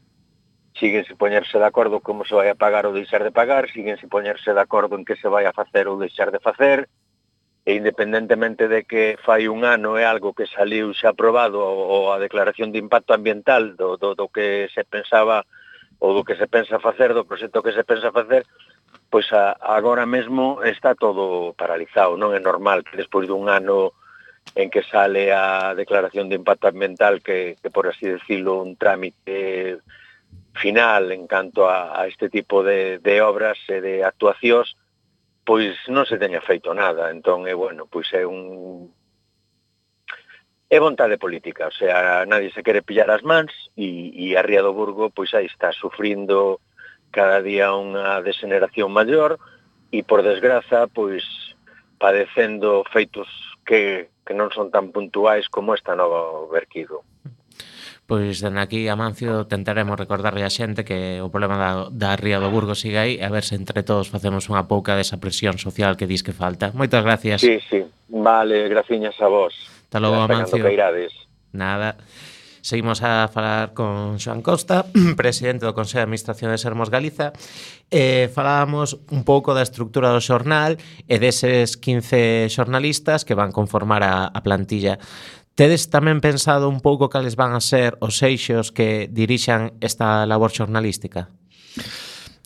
siguen se poñerse de acordo como se vai a pagar ou deixar de pagar, siguen se poñerse de acordo en que se vai a facer ou deixar de facer, e independentemente de que fai un ano é algo que saliu xa aprobado ou a declaración de impacto ambiental do, do, do que se pensaba ou do que se pensa facer, do proxecto que se pensa facer, pois a, agora mesmo está todo paralizado, non é normal que despois dun ano en que sale a declaración de impacto ambiental que, que por así decirlo, un trámite final en canto a, a este tipo de, de obras e de actuacións, pois non se teña feito nada, entón é bueno, pois é un é vontade política, o sea, nadie se quere pillar as mans e, e a Ría do Burgo pois aí está sufrindo cada día unha degeneración maior e por desgraza pois padecendo feitos que, que non son tan puntuais como esta nova verquido. Pois dende aquí, Amancio, tentaremos recordarle a xente que o problema da, da Ría do Burgo siga aí e a ver se entre todos facemos unha pouca desa presión social que dis que falta. Moitas gracias. Sí, sí. Vale, graciñas a vos. Hasta logo, Amancio. Nada. Seguimos a falar con Xoan Costa, presidente do Consello de Administración de Sermos Galiza. Eh, falábamos un pouco da estructura do xornal e deses 15 xornalistas que van conformar a, a plantilla Tedes tamén pensado un pouco cales van a ser os eixos que dirixan esta labor xornalística?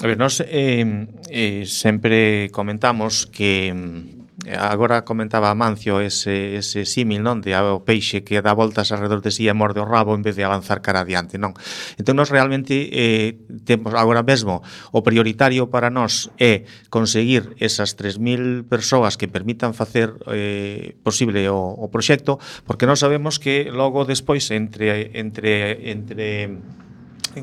A ver, nós eh, eh, sempre comentamos que mm, Eh, agora comentaba Amancio ese, ese símil, non? De o peixe que dá voltas alrededor de si sí e morde o rabo en vez de avanzar cara adiante, non? Entón, nos realmente eh, temos agora mesmo o prioritario para nós é conseguir esas 3.000 persoas que permitan facer eh, posible o, o proxecto, porque non sabemos que logo despois entre entre entre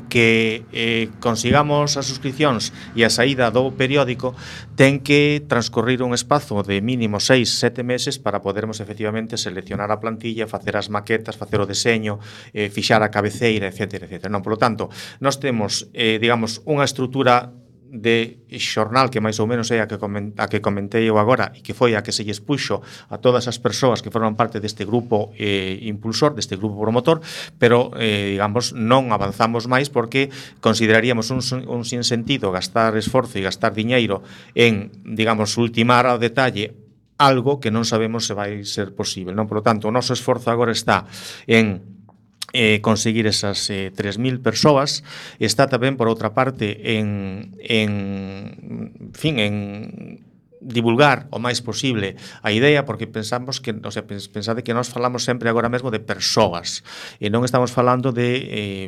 que eh, consigamos as suscripcións e a saída do periódico ten que transcorrir un espazo de mínimo 6, 7 meses para podermos efectivamente seleccionar a plantilla, facer as maquetas, facer o deseño, eh, fixar a cabeceira, etc. etc. Non, por lo tanto, nós temos, eh, digamos, unha estrutura de xornal que máis ou menos é a que, a que comentei eu agora e que foi a que se lles puxo a todas as persoas que forman parte deste grupo eh, impulsor, deste grupo promotor, pero, eh, digamos, non avanzamos máis porque consideraríamos un, un sin sentido gastar esforzo e gastar diñeiro en, digamos, ultimar ao detalle algo que non sabemos se vai ser posible. Non? Por lo tanto, o noso esforzo agora está en eh, conseguir esas eh, 3.000 persoas está tamén por outra parte en, en fin, en divulgar o máis posible a idea porque pensamos que, o sea, pensade que nós falamos sempre agora mesmo de persoas e non estamos falando de eh,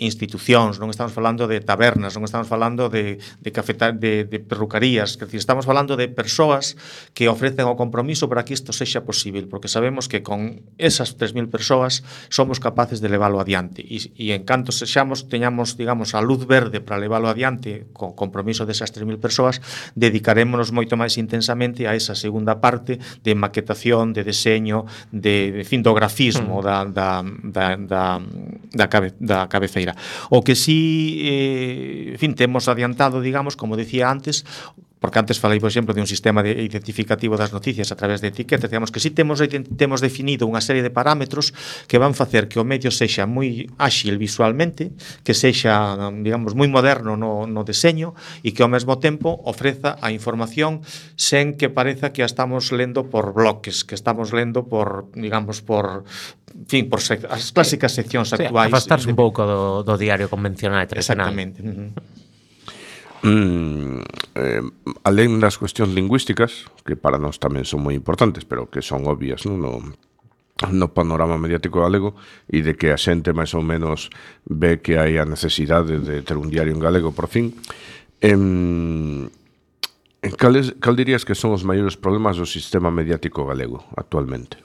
institucións, non estamos falando de tabernas, non estamos falando de, de, cafeta, de, de perrucarías, que estamos falando de persoas que ofrecen o compromiso para que isto sexa posible, porque sabemos que con esas 3.000 persoas somos capaces de leválo adiante e, e en canto sexamos, teñamos, digamos, a luz verde para leválo adiante con compromiso desas 3.000 persoas, dedicarémonos moito moito máis intensamente a esa segunda parte de maquetación, de deseño, de, de fin, do grafismo mm. da, da, da, da, da, cabe, da cabeceira. O que sí, eh, en fin, temos adiantado, digamos, como decía antes, Porque antes falei, por exemplo, de un sistema de identificativo das noticias a través de etiquetas. Digamos que si temos, eh, temos definido unha serie de parámetros que van facer que o medio sexa moi áxil visualmente, que sexa, digamos, moi moderno no, no deseño e que ao mesmo tempo ofreza a información sen que pareza que a estamos lendo por bloques, que estamos lendo por, digamos, por, en fin, por as clásicas seccións sí, actuais. Afastarse de... un pouco do, do diario convencional e tradicional. Exactamente. Uh -huh. Mm, eh, alén das cuestións lingüísticas, que para nós tamén son moi importantes, pero que son obvias non? no, no panorama mediático galego, e de que a xente máis ou menos ve que hai a necesidade de ter un diario en galego, por fin, em, cal, es, cal dirías que son os maiores problemas do sistema mediático galego actualmente?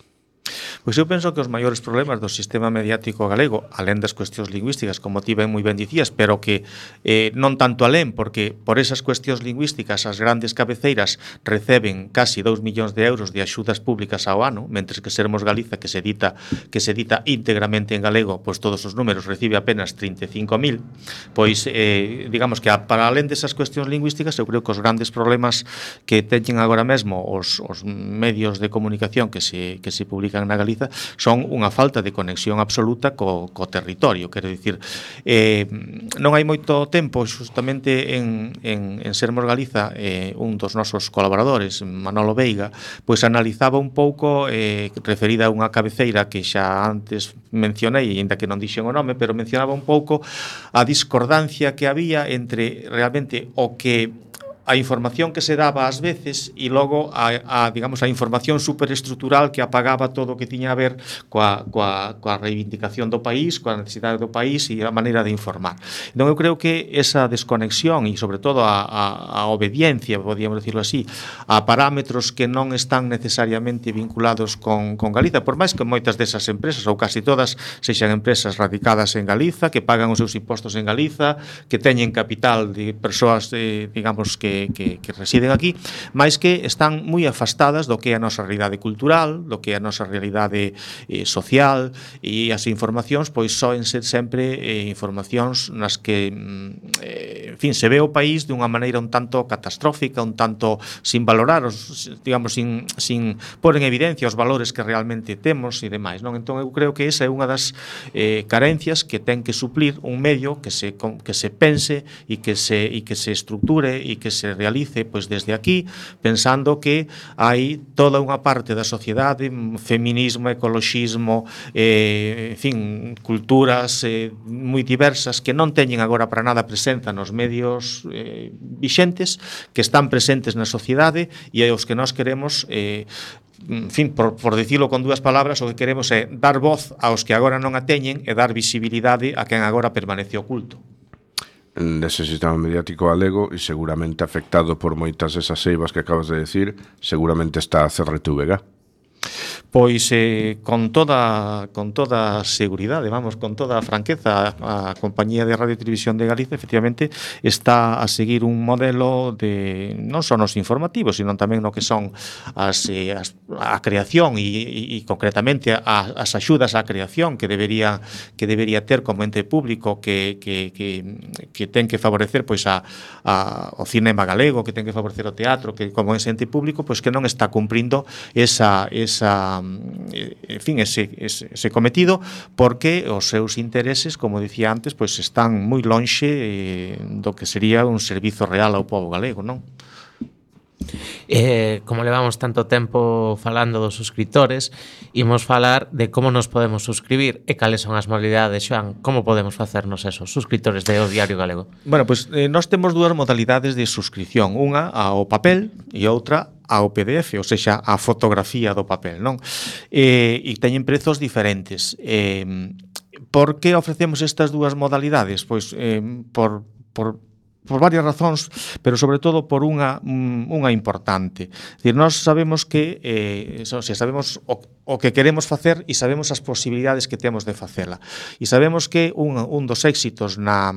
Pois eu penso que os maiores problemas do sistema mediático galego, alén das cuestións lingüísticas, como ti ben moi ben dicías, pero que eh, non tanto alén, porque por esas cuestións lingüísticas as grandes cabeceiras receben casi 2 millóns de euros de axudas públicas ao ano, mentres que Sermos Galiza, que se edita que se edita íntegramente en galego, pois todos os números recibe apenas 35.000, pois eh, digamos que a, para alén desas cuestións lingüísticas, eu creo que os grandes problemas que teñen agora mesmo os, os medios de comunicación que se, que se publican na Galiza Galiza son unha falta de conexión absoluta co, co territorio, quero dicir eh, non hai moito tempo justamente en, en, en Sermos Galiza eh, un dos nosos colaboradores Manolo Veiga, pois analizaba un pouco eh, referida a unha cabeceira que xa antes mencionei e ainda que non dixen o nome, pero mencionaba un pouco a discordancia que había entre realmente o que a información que se daba ás veces e logo a, a digamos a información superestrutural que apagaba todo o que tiña a ver coa, coa, coa reivindicación do país, coa necesidade do país e a maneira de informar. Entón eu creo que esa desconexión e sobre todo a, a, a obediencia, podíamos decirlo así, a parámetros que non están necesariamente vinculados con, con Galiza, por máis que moitas desas empresas ou casi todas sexan empresas radicadas en Galiza, que pagan os seus impostos en Galiza, que teñen capital de persoas, eh, digamos, que que, que, residen aquí, máis que están moi afastadas do que é a nosa realidade cultural, do que é a nosa realidade eh, social e as informacións pois soen ser sempre eh, informacións nas que mm, eh, en fin, se ve o país dunha maneira un tanto catastrófica, un tanto sin valorar, os, digamos, sin, sin pôr en evidencia os valores que realmente temos e demais, non? Entón eu creo que esa é unha das eh, carencias que ten que suplir un medio que se que se pense e que se e que se estructure e que se se realice pois desde aquí, pensando que hai toda unha parte da sociedade, feminismo, ecoloxismo, eh, en fin, culturas eh, moi diversas que non teñen agora para nada presenza nos medios eh, vixentes, que están presentes na sociedade e aos que nós queremos eh, en fin, por, por dicilo con dúas palabras, o que queremos é dar voz aos que agora non a teñen e dar visibilidade a quen agora permanece oculto nese sistema mediático galego e seguramente afectado por moitas esas eivas que acabas de decir, seguramente está a CRTVG. Pois eh, con toda con toda seguridade, vamos, con toda a franqueza, a compañía de Radio e Televisión de Galicia efectivamente está a seguir un modelo de non só nos informativos, sino tamén no que son as, eh, as a creación e, e, e concretamente a, as axudas á creación que debería que debería ter como ente público que que que que ten que favorecer pois a, a o cinema galego, que ten que favorecer o teatro, que como ente público pois que non está cumprindo esa esa Eh, en fin, ese, ese, ese cometido porque os seus intereses, como dicía antes, pois están moi lonxe eh, do que sería un servizo real ao povo galego, non? eh, como levamos tanto tempo falando dos suscriptores, imos falar de como nos podemos suscribir e cales son as modalidades, Xoan, como podemos facernos esos suscriptores de O Diario Galego. Bueno, pois pues, eh, nós temos dúas modalidades de suscripción, unha ao papel e outra ao PDF, ou seja, a fotografía do papel, non? Eh, e teñen prezos diferentes. Eh, por que ofrecemos estas dúas modalidades? Pois eh, por, por por varias razóns, pero sobre todo por unha unha importante. Dicir, nós sabemos que eh se sabemos o, o que queremos facer e sabemos as posibilidades que temos de facela. E sabemos que un un dos éxitos na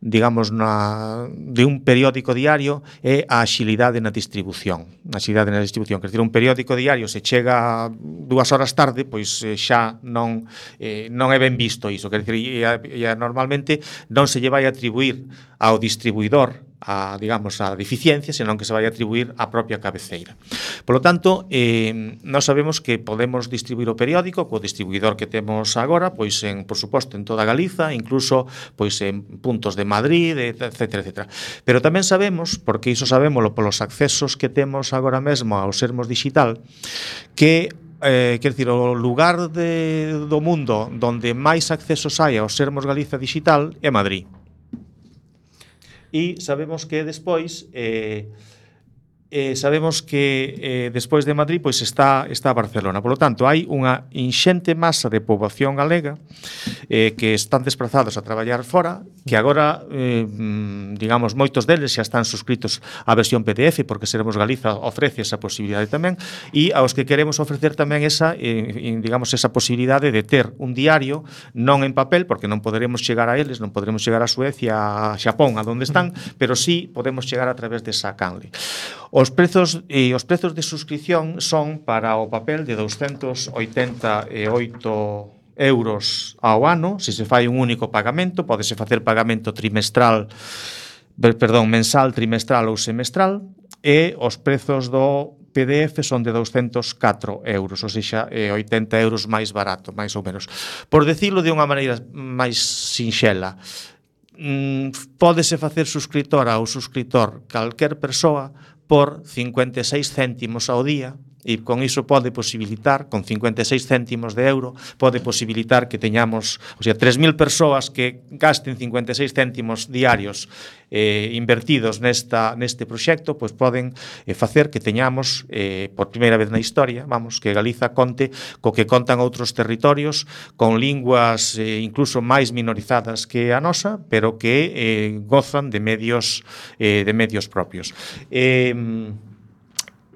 digamos, na, de un periódico diario é a axilidade na distribución. A axilidade na distribución. Quer dizer, un periódico diario se chega dúas horas tarde, pois eh, xa non, eh, non é ben visto iso. Quer dizer, e, e, normalmente non se lle vai atribuir ao distribuidor a, digamos, a deficiencia, senón que se vai atribuir á propia cabeceira. Por lo tanto, eh, nós sabemos que podemos distribuir o periódico co distribuidor que temos agora, pois en, por suposto, en toda Galiza, incluso pois en puntos de Madrid, etc, etc. Pero tamén sabemos, porque iso sabémolo polos accesos que temos agora mesmo ao sermos digital, que eh, quer dizer, o lugar de, do mundo donde máis accesos hai ao sermos Galiza digital é Madrid e sabemos que despois eh, eh, sabemos que eh, despois de Madrid pois está está Barcelona. Por lo tanto, hai unha inxente masa de poboación galega eh, que están desplazados a traballar fora que agora, eh, mm, digamos, moitos deles xa están suscritos á versión PDF, porque Seremos Galiza ofrece esa posibilidade tamén, e aos que queremos ofrecer tamén esa, eh, digamos, esa posibilidade de ter un diario non en papel, porque non poderemos chegar a eles, non poderemos chegar a Suecia, a Xapón, a donde están, pero sí podemos chegar a través desa canle. Os prezos e eh, os prezos de suscripción son para o papel de 288 euros ao ano, se se fai un único pagamento, podese facer pagamento trimestral, perdón, mensal, trimestral ou semestral, e os prezos do PDF son de 204 euros, ou seja, 80 euros máis barato, máis ou menos. Por decirlo de unha maneira máis sinxela, mm, pódese facer suscritora ou suscritor calquer persoa por 56 céntimos ao día, e con iso pode posibilitar, con 56 céntimos de euro, pode posibilitar que teñamos, o sea, 3.000 persoas que gasten 56 céntimos diarios eh, invertidos nesta, neste proxecto, pois poden eh, facer que teñamos, eh, por primeira vez na historia, vamos, que Galiza conte co que contan outros territorios, con linguas eh, incluso máis minorizadas que a nosa, pero que eh, gozan de medios eh, de medios propios. Eh,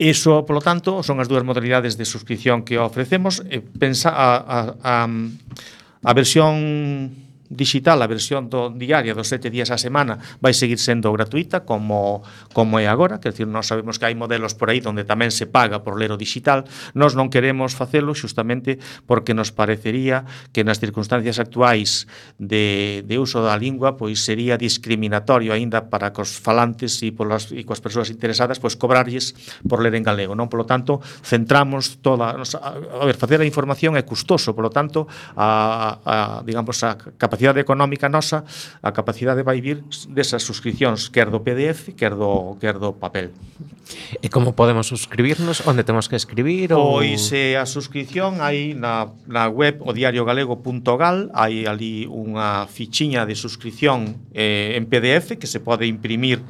Eso, polo tanto, son as dúas modalidades de suscripción que ofrecemos. E pensa a, a, a, a versión digital, a versión do diaria dos sete días a semana vai seguir sendo gratuita como como é agora, quer dizer, nós sabemos que hai modelos por aí onde tamén se paga por ler o digital, nós non queremos facelo xustamente porque nos parecería que nas circunstancias actuais de, de uso da lingua pois sería discriminatorio aínda para cos falantes e polas e coas persoas interesadas pois cobrarlles por ler en galego, non? Polo tanto, centramos toda a, a ver, facer a información é custoso, polo tanto, a, a digamos a capacidade capacidade económica nosa, a capacidade vai vir desas suscripcións, quer do PDF, quer do, quer do papel. E como podemos suscribirnos? Onde temos que escribir? Ou... Pois eh, a suscripción hai na, na web odiogalego.gal hai ali unha fichiña de suscripción eh, en PDF que se pode imprimir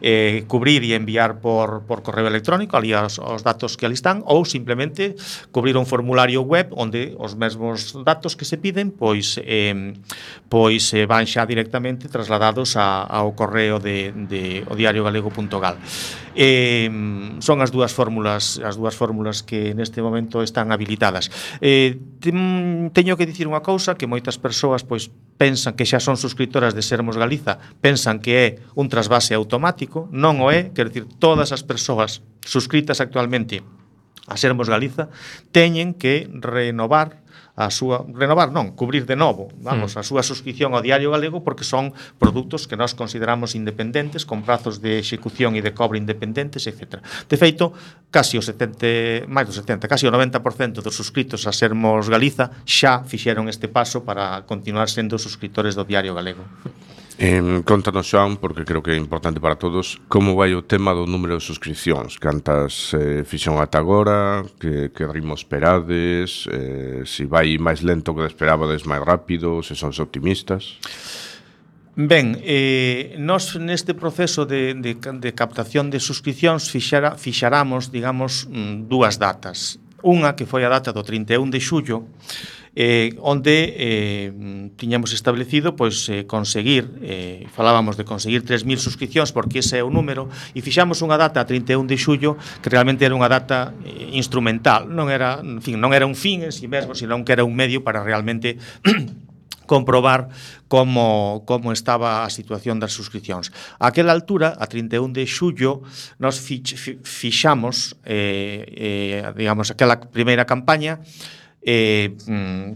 eh, cubrir e enviar por, por correo electrónico ali os, os datos que ali están ou simplemente cubrir un formulario web onde os mesmos datos que se piden pois eh, pois eh, van xa directamente trasladados a, ao correo de, de o diariogalego.gal eh, son as dúas fórmulas as dúas fórmulas que neste momento están habilitadas. Eh, teño que dicir unha cousa que moitas persoas pois pensan que xa son suscritoras de Sermos Galiza, pensan que é un trasvase automático, non o é, quer dicir, todas as persoas suscritas actualmente a Sermos Galiza teñen que renovar a súa renovar, non, cubrir de novo, vamos, mm. a súa suscripción ao Diario Galego porque son produtos que nós consideramos independentes, con prazos de execución e de cobro independentes, etc. De feito, casi o 70, máis do 70, casi o 90% dos suscritos a Sermos Galiza xa fixeron este paso para continuar sendo suscriptores do Diario Galego. Eh, contanos, Xoan, porque creo que é importante para todos, como vai o tema do número de suscripcións? Cantas eh, fixón ata agora? Que, que ritmo esperades? Eh, se si vai máis lento que esperabades máis rápido? Se sons optimistas? Ben, eh, nos neste proceso de, de, de captación de suscripcións fixara, fixaramos, digamos, mm, dúas datas. Unha que foi a data do 31 de xullo, eh, onde eh, tiñamos establecido pois eh, conseguir, eh, falábamos de conseguir 3.000 suscripcións porque ese é o número, e fixamos unha data a 31 de xullo que realmente era unha data eh, instrumental, non era, en fin, non era un fin en si sí mesmo, senón que era un medio para realmente comprobar como, como estaba a situación das suscripcións. A aquela altura, a 31 de xullo, nos fich, fixamos eh, eh, digamos, aquela primeira campaña eh,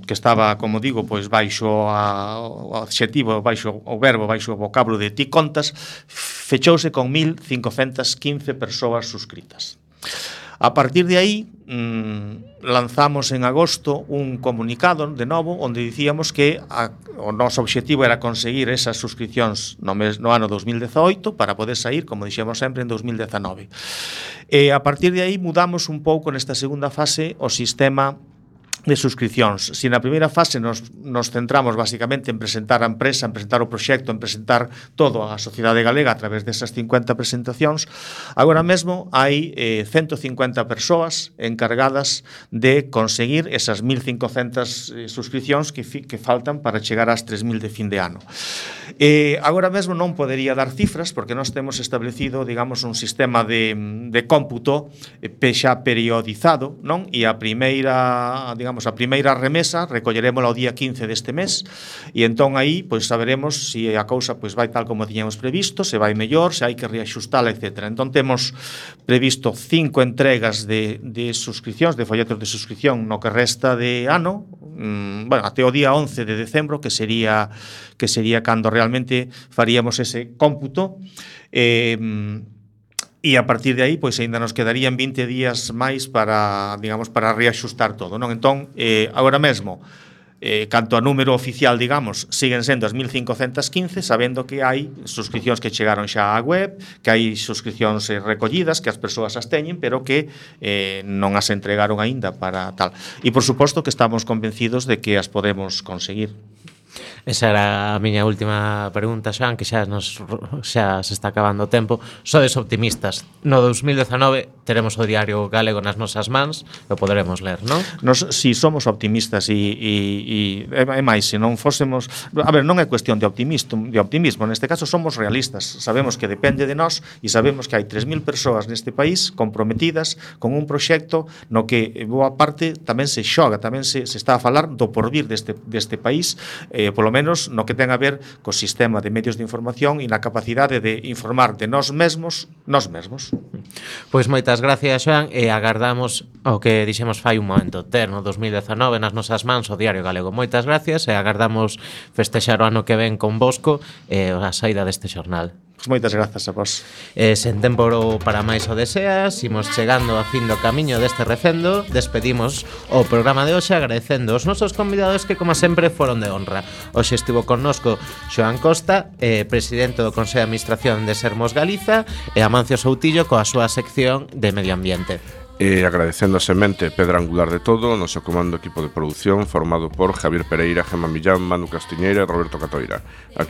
que estaba, como digo, pois baixo a, o adxetivo, baixo o verbo, baixo o vocablo de ti contas, fechouse con 1515 persoas suscritas. A partir de aí, mmm, lanzamos en agosto un comunicado de novo onde dicíamos que a, o noso obxectivo era conseguir esas suscripcións no, mes, no ano 2018 para poder sair, como dixemos sempre, en 2019. E a partir de aí mudamos un pouco nesta segunda fase o sistema de suscripcións. Se si na primeira fase nos, nos centramos basicamente en presentar a empresa, en presentar o proxecto, en presentar todo a sociedade galega a través desas 50 presentacións, agora mesmo hai eh, 150 persoas encargadas de conseguir esas 1.500 eh, suscripcións que, fi, que faltan para chegar ás 3.000 de fin de ano. Eh, agora mesmo non podería dar cifras porque nós temos establecido, digamos, un sistema de, de cómputo eh, xa periodizado, non? E a primeira, digamos, digamos, a primeira remesa, recollerémola o día 15 deste mes, e entón aí pois saberemos se a cousa pois vai tal como tiñamos previsto, se vai mellor, se hai que reaxustala, etc. Entón temos previsto cinco entregas de, de suscripcións, de folletos de suscripción no que resta de ano, mm, bueno, até o día 11 de decembro, que sería que sería cando realmente faríamos ese cómputo, eh, E a partir de aí, pois aínda nos quedarían 20 días máis para, digamos, para reaxustar todo, non? Entón, eh, agora mesmo, eh, canto a número oficial, digamos, siguen sendo as 1515, sabendo que hai suscripcións que chegaron xa á web, que hai suscripcións eh, recollidas, que as persoas as teñen, pero que eh, non as entregaron aínda para tal. E, por suposto, que estamos convencidos de que as podemos conseguir. Esa era a miña última pregunta, Xan, que xa nos xa se está acabando o tempo. Sodes optimistas. No 2019 teremos o diario galego nas nosas mans, o poderemos ler, non? Nos si somos optimistas e, e, e, e máis, se non fósemos, a ver, non é cuestión de optimismo, de optimismo, neste caso somos realistas. Sabemos que depende de nós e sabemos que hai 3000 persoas neste país comprometidas con un proxecto no que boa parte tamén se xoga, tamén se, se está a falar do porvir deste deste país, eh, polo polo menos no que ten a ver co sistema de medios de información e na capacidade de informar de nós mesmos, nós mesmos. Pois moitas gracias, Xoan, e agardamos o que dixemos fai un momento, ter no 2019 nas nosas mans o Diario Galego. Moitas gracias e agardamos festexar o ano que ven con Bosco e a saída deste xornal. Pois moitas grazas a vos. E sen tempo para máis o deseas, imos chegando a fin do camiño deste recendo, despedimos o programa de hoxe agradecendo os nosos convidados que como sempre foron de honra. Hoxe estivo connosco Xoan Costa, eh, presidente do Consello de Administración de Sermos Galiza, e Amancio Soutillo coa súa sección de Medio Ambiente. E agradecendo a semente pedra angular de todo, o noso comando equipo de produción formado por Javier Pereira, Gemma Millán, Manu Castiñeira e Roberto Catoira. Aquí